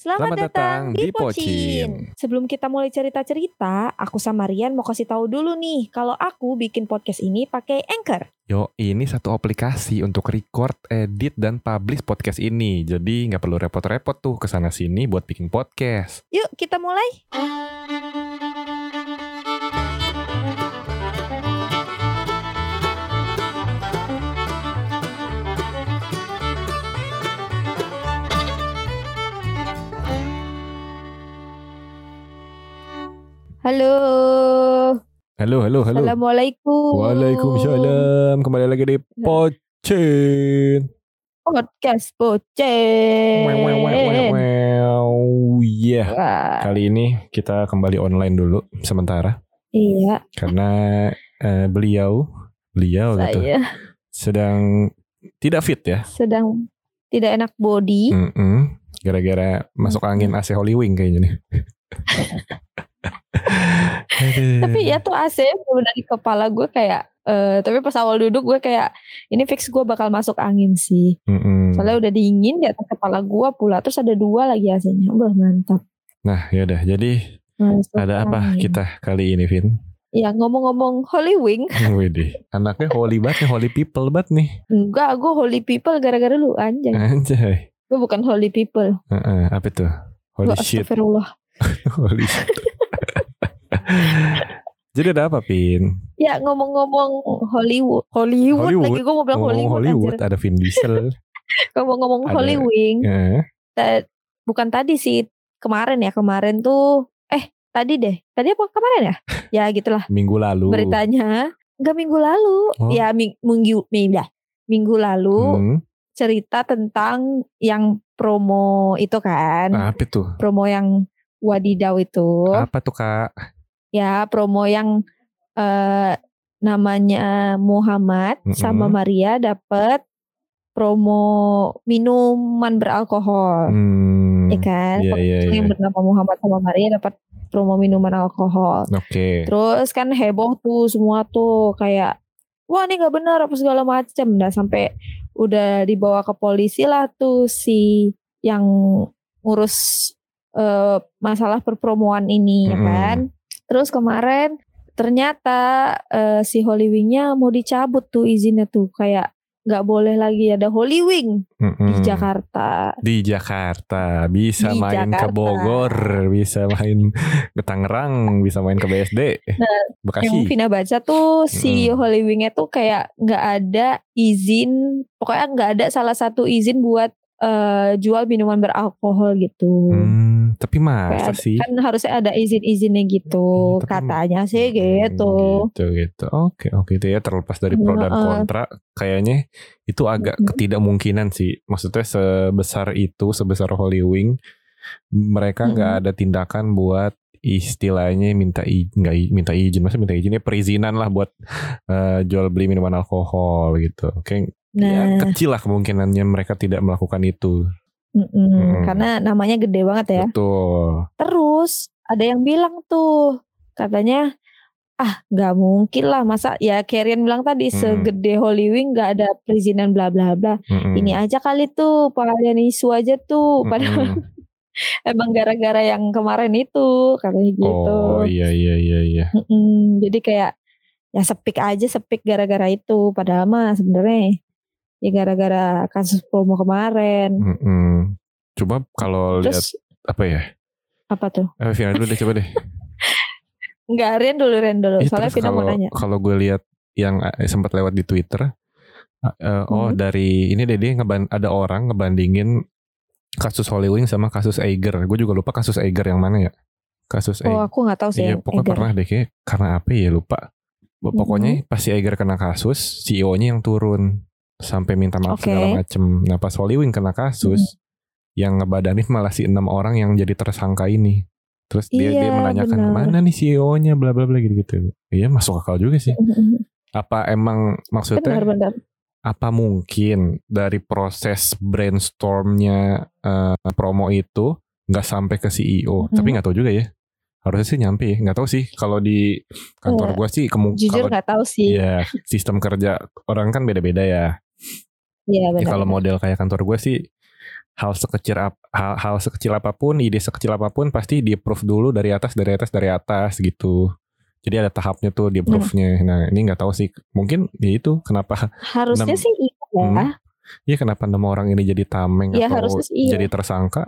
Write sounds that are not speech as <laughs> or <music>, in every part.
Selamat, Selamat datang datang di Pocin. Sebelum kita mulai cerita-cerita, aku sama Rian mau kasih tahu dulu nih kalau aku bikin podcast ini pakai Anchor. Yo, ini satu aplikasi untuk record, edit, dan publish podcast ini. Jadi nggak perlu repot-repot tuh ke sana sini buat bikin podcast. Yuk kita mulai. Halo. Halo, halo, halo. Assalamualaikum. Waalaikumsalam. Kembali lagi di Pocin. Podcast Wow, wow, wow, wow, Pocin. wow. Yeah. Wah, Kali ini kita kembali online dulu sementara iya, karena eh, beliau, beliau gitu saya sedang tidak fit ya. sedang tidak enak body. Mm-mm. Gara-gara masuk angin AC Holy Wing kayaknya nih. <laughs> Tapi ya tuh AC bener di kepala gue kayak eh tapi pas awal duduk gue kayak ini fix gue bakal masuk angin sih. Mm-mm. Soalnya udah dingin di atas kepala gue pula terus ada dua lagi AC-nya. Wah, mantap. Nah, yaudah. Jadi Masuk ada apa angin. kita kali ini, Vin? Ya ngomong-ngomong Holy Wing, <laughs> Widih, anaknya holy banget nih, holy people banget nih. enggak gue Holy People gara-gara lu anjay. Anjay. Gue bukan Holy People. Heeh, apa tuh? Holy shit. astagfirullah. <laughs> Holy shit. <laughs> Jadi ada apa, Pin? Ya ngomong-ngomong Hollywood, Hollywood, Hollywood. lagi gue mau bilang Ngomong Hollywood, Hollywood, anjir. ada Vin Diesel. <laughs> Ngomong-ngomong Wing, Eh, ta- bukan tadi sih kemarin ya kemarin tuh eh tadi deh tadi apa kemarin ya <laughs> ya gitulah minggu lalu. beritanya nggak minggu lalu Oh. ya ming- minggu minggu minggu lalu Hmm, cerita tentang yang promo itu kan apa tuh? promo yang wadidaw itu Apa tuh, Kak? Ya promo yang eh, namanya Muhammad Mm-mm. sama Maria dapat promo minuman beralkohol Hmm, ya kan Iya, iya, iya. yang bernama Muhammad sama Maria dapat promo minuman alkohol. Oke. Terus kan heboh tuh semua tuh kayak wah ini nggak benar apa segala macem. Nah sampai udah dibawa ke polisi lah tuh si yang ngurus eh, masalah perpromoan ini ya Mm-mm. kan. Terus kemarin ternyata eh, si Holy Wing-nya mau dicabut tuh izinnya tuh kayak nggak boleh lagi ada Holy Wing di Mm-mm. Jakarta. Di Jakarta bisa Di main ke Jakarta. Bogor, bisa main ke Tangerang, bisa main ke BSD, Yang Bekasi. Vina baca tuh si Mm-mm. Holy Wing-nya tuh kayak nggak ada izin, pokoknya nggak ada salah satu izin buat eh, jual minuman beralkohol gitu. Hmm, tapi masa ada- sih? kan harusnya ada izin-izinnya gitu, tapi- katanya sih Hmm, gitu. Gitu gitu. Oke oke itu ya terlepas dari pro dan kontra, kayaknya itu agak Mm-mm. ketidakmungkinan sih. Maksudnya sebesar itu, sebesar Holy Wing, mereka nggak ada tindakan buat istilahnya minta nggak minta izin, masa minta izinnya perizinan lah buat eh, jual beli minuman alkohol gitu. Kayak ya, Nah, kecil lah kemungkinannya mereka tidak melakukan itu. Mm-mm, Mm-mm. karena namanya gede banget ya. Betul. Terus ada yang bilang tuh katanya ah nggak mungkin lah masa ya Kerian bilang tadi Mm-mm. segede Holy Wing nggak ada perizinan bla bla bla. Mm-mm. ini aja kali tuh pengalian isu aja tuh padahal <laughs> emang gara-gara yang kemarin itu katanya gitu Oh iya iya iya iya. Mm-mm, jadi kayak ya sepik aja sepik gara-gara itu padahal mah sebenarnya ya gara-gara kasus promo kemarin Mm-mm. Coba kalau lihat apa ya? apa tuh Eh, Vina dulu deh coba deh. <laughs> nggak Rian dulu Rian dulu Ih, soalnya Vina mau nanya kalau gue lihat yang eh, sempat lewat di Twitter, eh, eh, oh Hmm. dari ini deh dia ngeban ada orang ngebandingin kasus Holy Wing sama kasus Eiger. Gue juga lupa kasus Eiger yang mana ya. Kasus oh Eiger. aku nggak tahu sih Iya pokoknya Eiger. pernah deh kayak karena apa ya lupa. Pokoknya pas si Eiger kena kasus, CEO-nya yang turun sampai minta maaf Oke. segala macem. Nah pas Holy Wing kena kasus, yang ngebadanin malah si enam orang yang jadi tersangka ini. Terus dia dia Iya, menanyakan benar. mana nih CEO-nya bla bla bla gitu gitu. Iya masuk akal juga sih. Apa emang maksudnya benar-benar apa mungkin dari proses brainstormnya eh, promo itu nggak sampai ke CEO? Mhm. Tapi nggak tahu juga ya. Harusnya sih nyampe ya. Nggak tahu sih. Kalau di kantor Iya. gua sih kemu- jujur nggak tahu sih ya sistem kerja orang kan beda-beda ya. Iya Ya, benar kalau model kayak kantor gue sih hal sekecil hal, hal sekecil apa pun, ide sekecil apa pun pasti di approve dulu dari atas dari atas dari atas gitu. Jadi ada tahapnya tuh di approve-nya. Nah, ini nggak tahu sih. Mungkin ya itu kenapa Harusnya Enam- sih iya ya. Hmm. ya kenapa nama orang ini jadi tameng Ya, atau iya. jadi tersangka?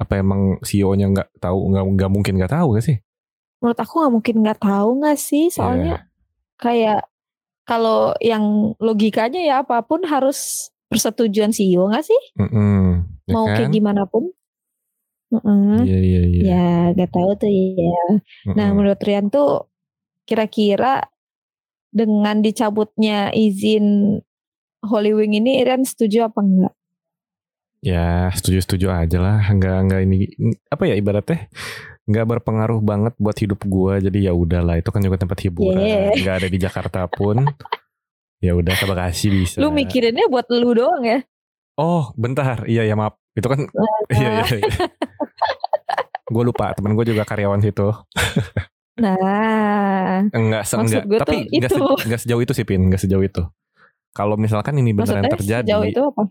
Apa emang CEO-nya nggak tahu nggak nggak mungkin nggak tahu gak sih? Menurut aku nggak mungkin nggak tahu nggak sih, Iya. soalnya kayak kalau yang logikanya ya apa pun harus persetujuan CEO nggak sih? Mm-mm. Ya Mau kayak kan? gimana pun. Iya iya iya. Ya, gak tahu tuh ya. Nah, Mm-mm. menurut Rian tuh kira-kira dengan dicabutnya izin Holy Wing ini Rian setuju apa enggak? Ya setuju-setuju aja lah, nggak nggak ini apa ya ibaratnya nggak berpengaruh banget buat hidup gua, jadi ya udahlah itu kan juga tempat hiburan, Yeah. nggak ada di Jakarta pun, ya udah ke Bekasi bisa. Lu mikirinnya buat lu doang ya? Oh bentar, iya ya maaf, itu kan iya iya. iya. gue lupa temen gue juga karyawan situ, Nah, enggak seenggak, gue tapi tuh nggak itu. se- sejauh itu sih pin, nggak sejauh itu. Kalau misalkan ini beneran maksudnya terjadi, sejauh itu apa?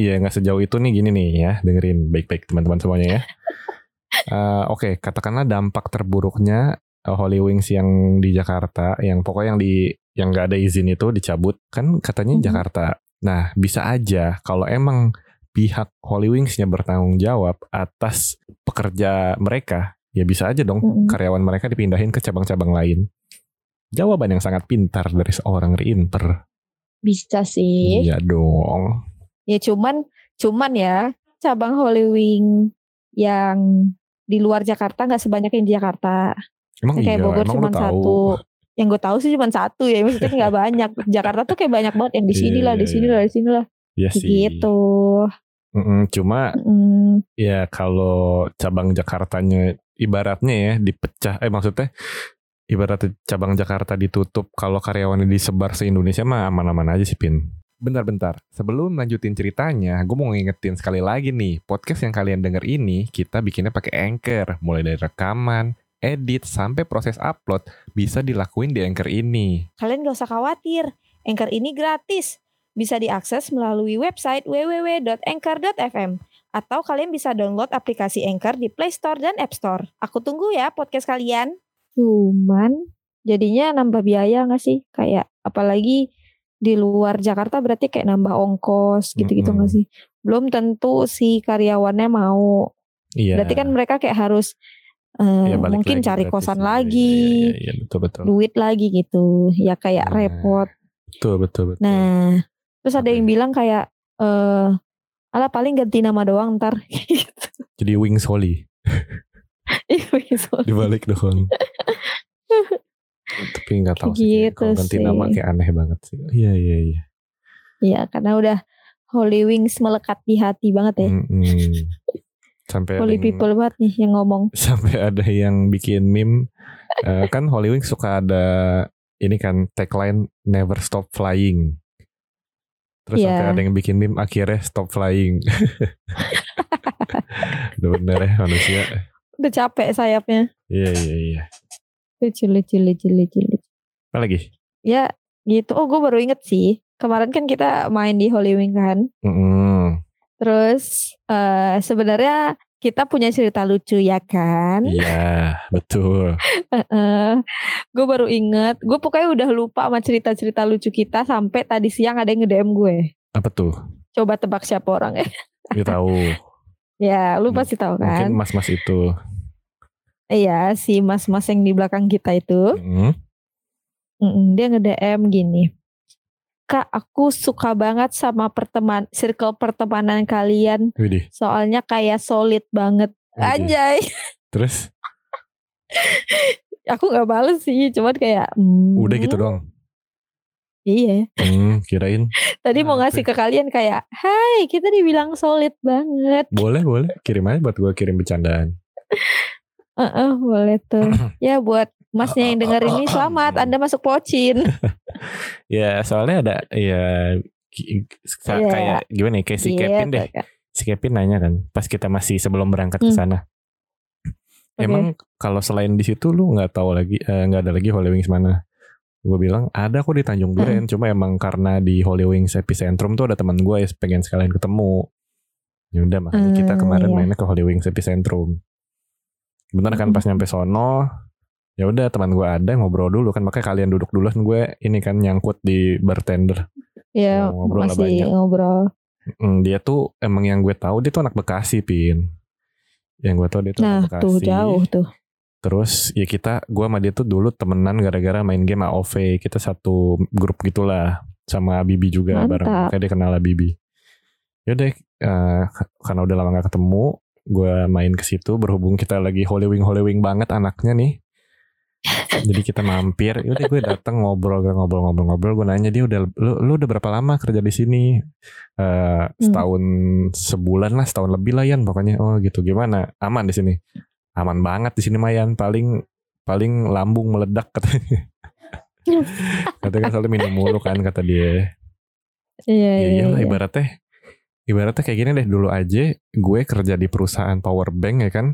Iya nggak sejauh itu nih gini nih ya dengerin baik-baik teman-teman semuanya ya. Eh, Oke katakanlah dampak terburuknya eh, Holy Wings yang di Jakarta yang pokoknya yang di yang nggak ada izin itu dicabut kan katanya Mhm. Jakarta. Nah bisa aja kalau emang pihak Holy Wingsnya bertanggung jawab atas pekerja mereka ya bisa aja dong Mm-mm. karyawan mereka dipindahin ke cabang-cabang lain. Jawaban yang sangat pintar dari seorang reinter. Bisa sih. Iya dong. Ya cuman cuman ya cabang Holy Wing yang di luar Jakarta nggak sebanyak yang di Jakarta. Emang kayak iya, Bogor cuma satu. Yang gue tahu sih cuma satu ya, maksudnya <laughs> nggak banyak. Jakarta tuh kayak banyak banget yang di sini lah, di iya, sini iya. lah, di sini lah. Iya sih. Gitu. Mm-mm, cuma Mm, ya kalau cabang Jakartanya ibaratnya ya dipecah eh maksudnya ibaratnya cabang Jakarta ditutup kalau karyawannya disebar se Indonesia mah aman-aman aja sih Pin. Bentar-bentar, sebelum lanjutin ceritanya, gue mau ngingetin sekali lagi nih, podcast yang kalian denger ini kita bikinnya pakai Anchor, mulai dari rekaman, edit, sampai proses upload bisa dilakuin di Anchor ini. Kalian gak usah khawatir, Anchor ini gratis. Bisa diakses melalui website www.anchor.fm atau kalian bisa download aplikasi Anchor di Play Store dan App Store. Aku tunggu ya podcast kalian. Cuman jadinya nambah biaya gak sih? Kayak apalagi di luar Jakarta berarti kayak nambah ongkos gitu-gitu Mm-mm. gak sih? Belum tentu si karyawannya mau. Iya. Berarti kan mereka kayak harus eh, Ya, mungkin lagi cari kosan sih. lagi, Iya, iya, iya, betul betul. duit lagi gitu. Ya kayak Nah. repot. Betul betul betul. Nah, terus ada yang ya? bilang kayak eh ala paling ganti nama doang ntar <laughs> gitu. Jadi Wings Holy. <laughs> Iya, sorry. dibalik doang. <laughs> Tapi nggak tahu sih. Gitu Kalau ganti sih. nama kayak aneh banget sih. Iya iya iya. Iya, karena udah Holy Wings melekat di hati banget ya. Mm-mm. Sampai ada Holy yang, people banget nih yang ngomong. <laughs> sampai ada yang bikin meme. Eh, kan Holy Wings suka ada ini kan tagline Never Stop Flying. Terus Iya. sampai ada yang bikin meme akhirnya Stop Flying. <laughs> Udah bener ya manusia. Udah capek sayapnya. Iya iya iya. Lucu, lucu, lucu, lucu, lucu. Apa lagi? Ya, gitu. Oh, gue baru inget sih. Kemarin kan kita main di Holy Wing kan. Mm-mm. Terus eh sebenarnya kita punya cerita lucu ya kan. Iya betul. <laughs> gue baru inget. Gue pokoknya udah lupa sama cerita-cerita lucu kita sampai tadi siang ada yang nge-DM gue. Apa tuh? Coba tebak siapa orangnya. Dia tahu. <laughs> ya, lu pasti tahu kan. Mungkin mas-mas itu. Iya, si mas-mas yang di belakang kita itu. Mm. Mm-mm, dia nge-DM gini. Kak, aku suka banget sama perteman circle pertemanan kalian. Widih. Soalnya kayak solid banget. Widih. Anjay. Terus <laughs> Aku gak bales sih, cuman kayak hmm, udah gitu doang. Iya. Hmm, kirain. Tadi mau Nah, ngasih ke kalian kayak, "Hai, kita dibilang solid banget." Boleh, boleh. Kirim aja buat gue kirim bercandaan. Heeh, boleh tuh. <clears throat> ya buat masnya yang denger ini <clears throat> selamat, Anda masuk pocin. <laughs> Ya, soalnya ada ya Iya. kayak gimana ya, kayak si Gitu, Kevin deh. kan. Si Kevin nanya kan, pas kita masih sebelum berangkat ke Hmm. sana. Oke. Emang kalau selain di situ lu nggak tahu lagi eh, nggak ada lagi Holy Wings mana? Gue bilang ada kok di Tanjung Duren, cuma emang karena di Holy Wings Epicentrum tuh ada teman gue yang pengen sekalian ketemu. Ya udah makanya kita Hmm, kemarin iya. mainnya ke Holy Wings Epicentrum. Bener kan pas nyampe sono, ya udah teman gue ada ngobrol dulu kan makanya kalian duduk dulu kan gue ini kan nyangkut di bartender. Ya ngobrol lah masih banyak. ngobrol. Hmm, dia tuh emang yang gue tahu dia tuh anak Bekasi pin. Yang gue tahu dia tuh Nah anak Bekasi. tuh jauh tuh. Terus ya kita, gue sama dia tuh dulu temenan gara-gara main game AOV. Kita satu grup gitulah sama Bibi juga Mantap. bareng. Kayak dia kenal Bibi. Yaudah, eh, karena udah lama gak ketemu, gue main ke situ. Berhubung kita lagi holy wing holy wing banget anaknya nih. Jadi kita mampir. Yaudah gue datang ngobrol ngobrol ngobrol ngobrol. Gue nanya dia udah lu, lu udah berapa lama kerja di sini? Eh, setahun sebulan lah, setahun lebih lah Yan. Pokoknya oh gitu. Gimana? Aman di sini? Aman banget di sini Mayan. Paling paling lambung meledak <laughs> katanya. <laughs> katanya kan selalu minum mulu kan kata dia. Iya Ya iya. iyalah iya. ibaratnya ibaratnya kayak gini deh dulu aja gue kerja di perusahaan power bank ya kan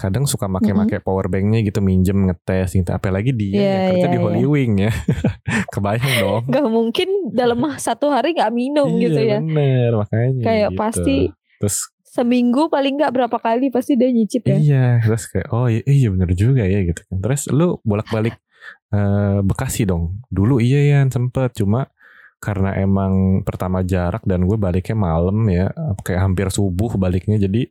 kadang suka make-make power banknya gitu minjem ngetes gitu apalagi dia Iya, yang kerja iya, di iya. Holy Wing ya <laughs> kebayang dong Gak mungkin dalam <laughs> satu hari gak minum iya, gitu ya. bener makanya Kayak gitu. pasti terus seminggu paling nggak berapa kali pasti dia nyicip ya. iya terus kayak oh iya, iya bener juga ya gitu kan terus lu bolak-balik <laughs> eh, Bekasi dong dulu iya ya sempet cuma karena emang pertama jarak dan gue baliknya malam ya kayak hampir subuh baliknya jadi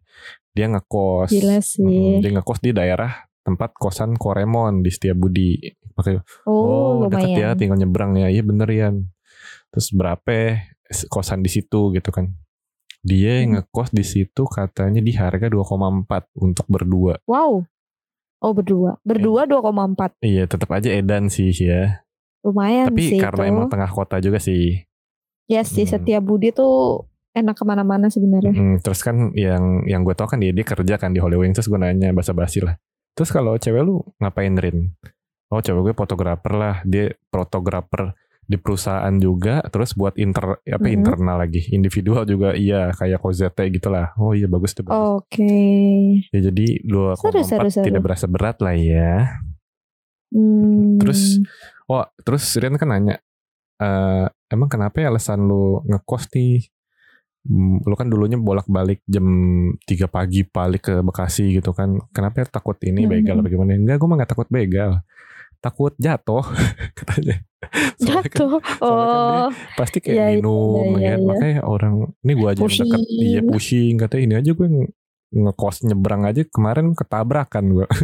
dia ngekos Gila sih. dia ngekos di daerah tempat kosan Koremon di Setiabudi makanya Oh, oh, deket ya tinggal nyebrang ya iya bener ya terus berapa kosan di situ gitu kan dia Hmm. ngekos di situ katanya di harga 2,4 untuk berdua Wow. Oh berdua. Berdua 2,4. iya tetap aja edan sih ya Lumayan tapi sih karena itu. emang tengah kota juga sih Ya sih Hmm. Setia Budi tuh enak ke mana-mana sebenarnya. Mm, terus kan yang yang gue tau kan dia dia kerja kan di Holy Wing terus gue nanya basa-basi lah. Terus kalau cewek lu ngapain Rin? Oh cewek gue fotografer lah. Dia fotografer di perusahaan juga. Terus buat inter apa Mhm. internal lagi. Individual juga iya kayak Cozette gitu lah. Oh iya bagus tuh. Oke. Ya jadi 2,4 Seru, seru, seru. tidak berasa berat lah ya. Hmm. Terus oh terus Rin kan nanya eh emang kenapa ya alasan lu ngekos nih? Hmm, Lu kan dulunya bolak-balik jam 3 pagi balik ke Bekasi gitu kan. Kenapa ya takut ini Hmm, begal hmm. apa gimana? Enggak, gue mah gak takut begal. Takut jatuh <laughs> katanya. Kan- jatuh. kan Oh. pasti kayak Iya, iya, minum iya, ya. iya, iya. Makanya orang ini gue aja yang deket Pusing. iya pusing katanya ini aja gue nge- ngekos nyebrang aja kemarin ketabrakan gue. <laughs>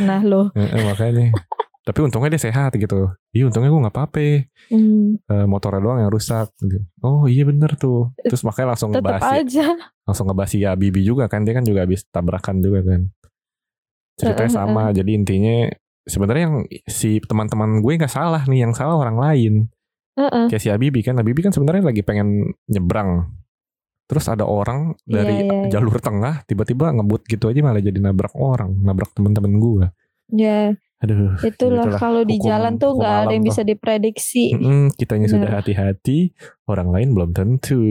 Nah lo. makanya. <laughs> Tapi untungnya dia sehat gitu. Iya untungnya gue gak apa-apa. Hmm, Eh, motornya doang yang rusak. gitu. Oh iya bener tuh. Terus makanya langsung ngebahas ya, aja. langsung ngebahas ya Bibi juga kan dia kan juga habis tabrakan juga kan. Ceritanya Heeh, sama. Jadi intinya sebenarnya yang si teman-teman gue nggak salah nih, yang salah orang lain. Heeh. Kayak si Abibi kan, Abibi kan sebenarnya lagi pengen nyebrang. Terus ada orang dari Iya, iya, iya. jalur tengah tiba-tiba ngebut gitu aja malah jadi nabrak orang, nabrak teman-teman gue. Ya Aduh. itulah Gitulah, kalau di jalan tuh nggak ada yang bisa diprediksi. Mm-mm, kitanya sudah Benar. hati-hati, orang lain belum tentu.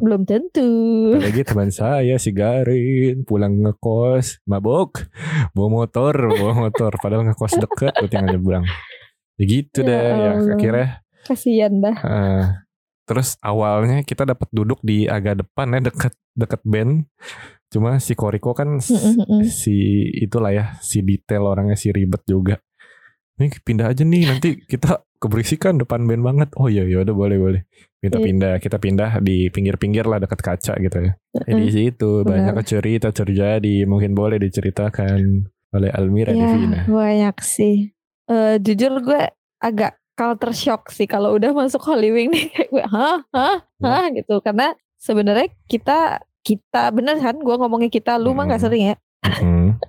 Belum tentu. Apalagi teman saya si Garin pulang ngekos, mabok, bawa motor, bawa motor, padahal ngekos deket, gue tinggal nyebrang. Ya gitu Ya deh, ya akhirnya. Kasian dah. eh, terus awalnya kita dapat duduk di agak depan ya deket deket band. Cuma si Koriko kan Mm-mm-mm. si itulah ya, si detail orangnya si ribet juga. Nih pindah aja nih nanti kita keberisikan depan band banget. Oh iya ya udah boleh boleh. Minta Iya. pindah, kita pindah di pinggir-pinggir lah dekat kaca gitu ya. Di situ Benar. banyak cerita terjadi, mungkin boleh diceritakan oleh Almira Ya, Devina. banyak sih. Eh, jujur gue agak culture shock sih kalau udah masuk Holy Wing nih <laughs> kayak gue, hah, hah, Ya. hah gitu. Karena sebenarnya kita kita bener kan gue ngomongnya kita lu mah nggak Mm. sering ya <laughs> Mm.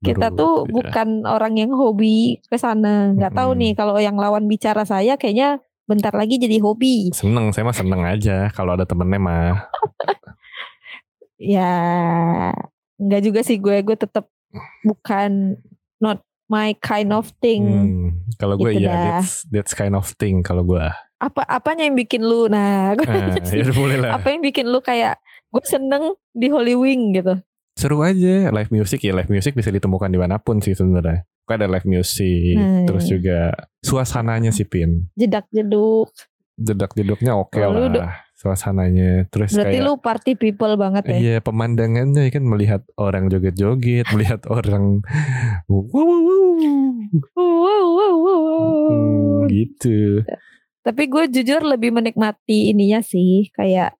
kita tuh ya. bukan orang yang hobi ke sana nggak tahu Mm-mm. nih kalau yang lawan bicara saya kayaknya bentar lagi jadi hobi Seneng, saya mah seneng aja kalau ada temennya mah. <laughs> ya nggak juga sih gue gue tetap bukan not my kind of thing Hmm, Kalau gue Gitu ya dah. that's, that's kind of thing kalau gue. apa apanya yang bikin lu nah <laughs> gue Ah, ya udah boleh lah. apa yang bikin lu kayak gue seneng di Holy Wing gitu Seru aja live music ya live music bisa ditemukan di mana pun sih sebenarnya. Kan ada live music, Hmm. terus juga suasananya sih pin. jedak jeduk Jedak jeduknya oke lu lah. suasananya. Terus Berarti kayak lu party people banget ya. Iya pemandangannya kan melihat orang joget-joget, <laughs> melihat orang. Hmm, gitu. Tapi gue jujur lebih menikmati ininya sih, kayak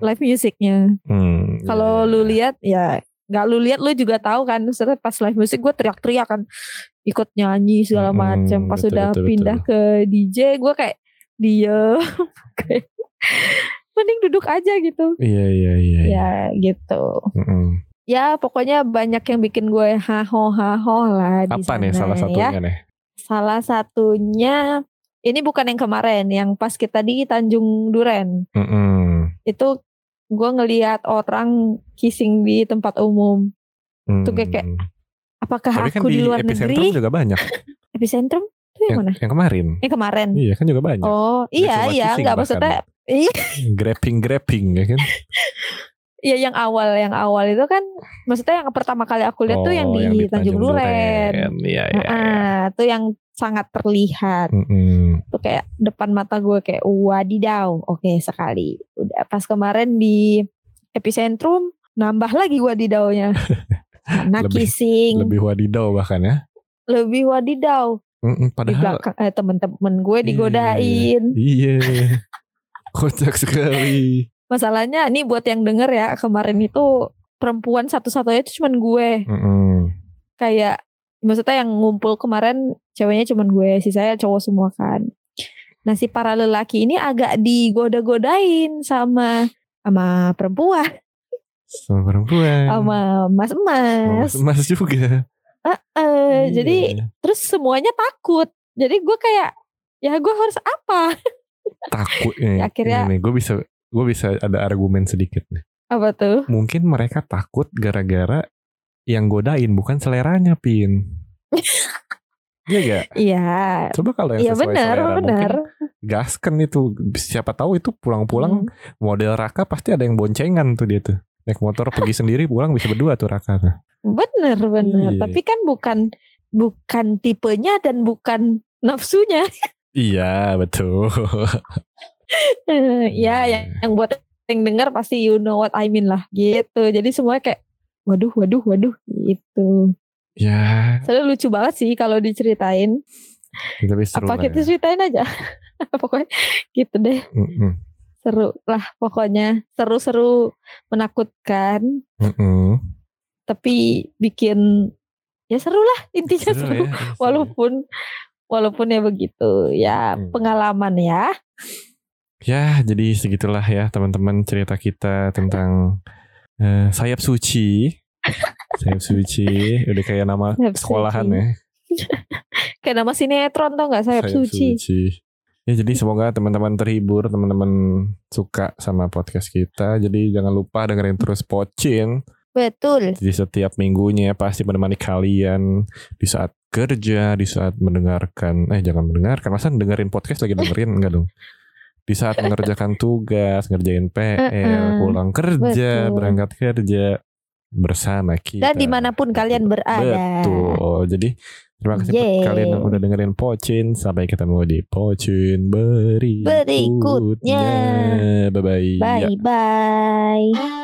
live musiknya. Hmm, Kalau iya. lu lihat ya nggak lu lihat lu juga tahu kan maksudnya pas live musik gue teriak-teriak kan ikut nyanyi segala Mm-mm, macam pas betul, udah betul, pindah betul. ke DJ gue kayak diem <laughs> kayak mending duduk aja gitu Iya iya iya. iya. ya gitu Mm-mm. ya pokoknya banyak yang bikin gue haho haho lah di Apa sana nih salah ya. satunya nih? salah satunya ini bukan yang kemarin yang pas kita di Tanjung Duren Mm-mm. itu gue ngelihat orang kissing di tempat umum Tuh kayak- kayak, Hmm. apakah Tapi kan aku di, di, luar negeri juga banyak. <laughs> epicentrum itu yang, yang, mana yang kemarin. yang kemarin Iya kan juga banyak. oh iya iya nggak maksudnya iya <laughs> Grapping grapping ya kan? <laughs> iya yang awal yang awal itu kan maksudnya yang pertama kali aku lihat tuh yang Oh, di, Tanjung, Duren, Iya iya. Ah, tuh yang sangat terlihat Mm-mm. tuh kayak depan mata gue kayak wadidaw oke sekali udah pas kemarin di epicentrum nambah lagi wadidawnya <laughs> karena Lebih- kissing lebih, Lebih wadidaw bahkan ya. wadidaw Mm-mm, di Padahal belakang eh, temen-temen gue Iya. digodain Iya. <laughs> Kocak sekali. masalahnya ini buat yang denger ya kemarin itu perempuan satu-satunya itu cuman gue Mm-mm. kayak maksudnya yang ngumpul kemarin ceweknya cuman gue sisanya cowok semua kan nah si para lelaki ini agak digoda-godain sama sama perempuan Sama perempuan. sama mas-mas Mas, mas juga. Eh, Iya. jadi terus semuanya takut jadi gue kayak ya gue harus apa takut <laughs> nih. Akhirnya- gue bisa gue bisa ada argumen sedikit nih. apa tuh Mungkin mereka takut gara-gara yang godain bukan seleranya pin. Iya gak? iya Coba kalau yang iya sesuai benar selera benar mungkin gasken itu siapa tahu itu pulang-pulang Hmm. model Raka pasti ada yang boncengan tuh dia tuh. Naik motor pergi sendiri pulang bisa berdua tuh Raka tuh. bener bener Iya. tapi kan bukan bukan tipenya dan bukan nafsunya Iya betul. <laughs> Ya yang, yang buat yang denger pasti you know what I mean lah gitu jadi semuanya kayak waduh waduh waduh gitu ya soalnya lucu banget sih kalau diceritain tapi seru apa kita ya. ceritain aja <laughs> pokoknya gitu deh Mm-mm. seru lah pokoknya seru-seru menakutkan Mm-mm. tapi bikin ya seru lah intinya Seru seru, ya, seru. walaupun walaupun ya begitu ya Hmm. pengalaman ya Ya, jadi segitulah ya teman-teman cerita kita tentang eh, sayap suci. <laughs> sayap suci, udah kayak nama Sayap sekolahan suci. ya. <laughs> kayak nama sinetron tau nggak sayap, suci. Ya, jadi semoga teman-teman terhibur, teman-teman suka sama podcast kita. Jadi jangan lupa dengerin terus Pocin. betul Jadi setiap minggunya pasti menemani kalian di saat kerja, di saat mendengarkan, eh jangan mendengarkan, masa dengerin podcast lagi dengerin <laughs> enggak dong? Di saat <laughs> mengerjakan tugas, ngerjain PR, pulang kerja, Betul. berangkat kerja bersama kita. dan di mana pun kalian berada Betul. Jadi terima kasih buat Yeay. kalian yang udah dengerin Pocin. Sampai ketemu di Pocin berikutnya. Berikutnya. Bye bye. bye bye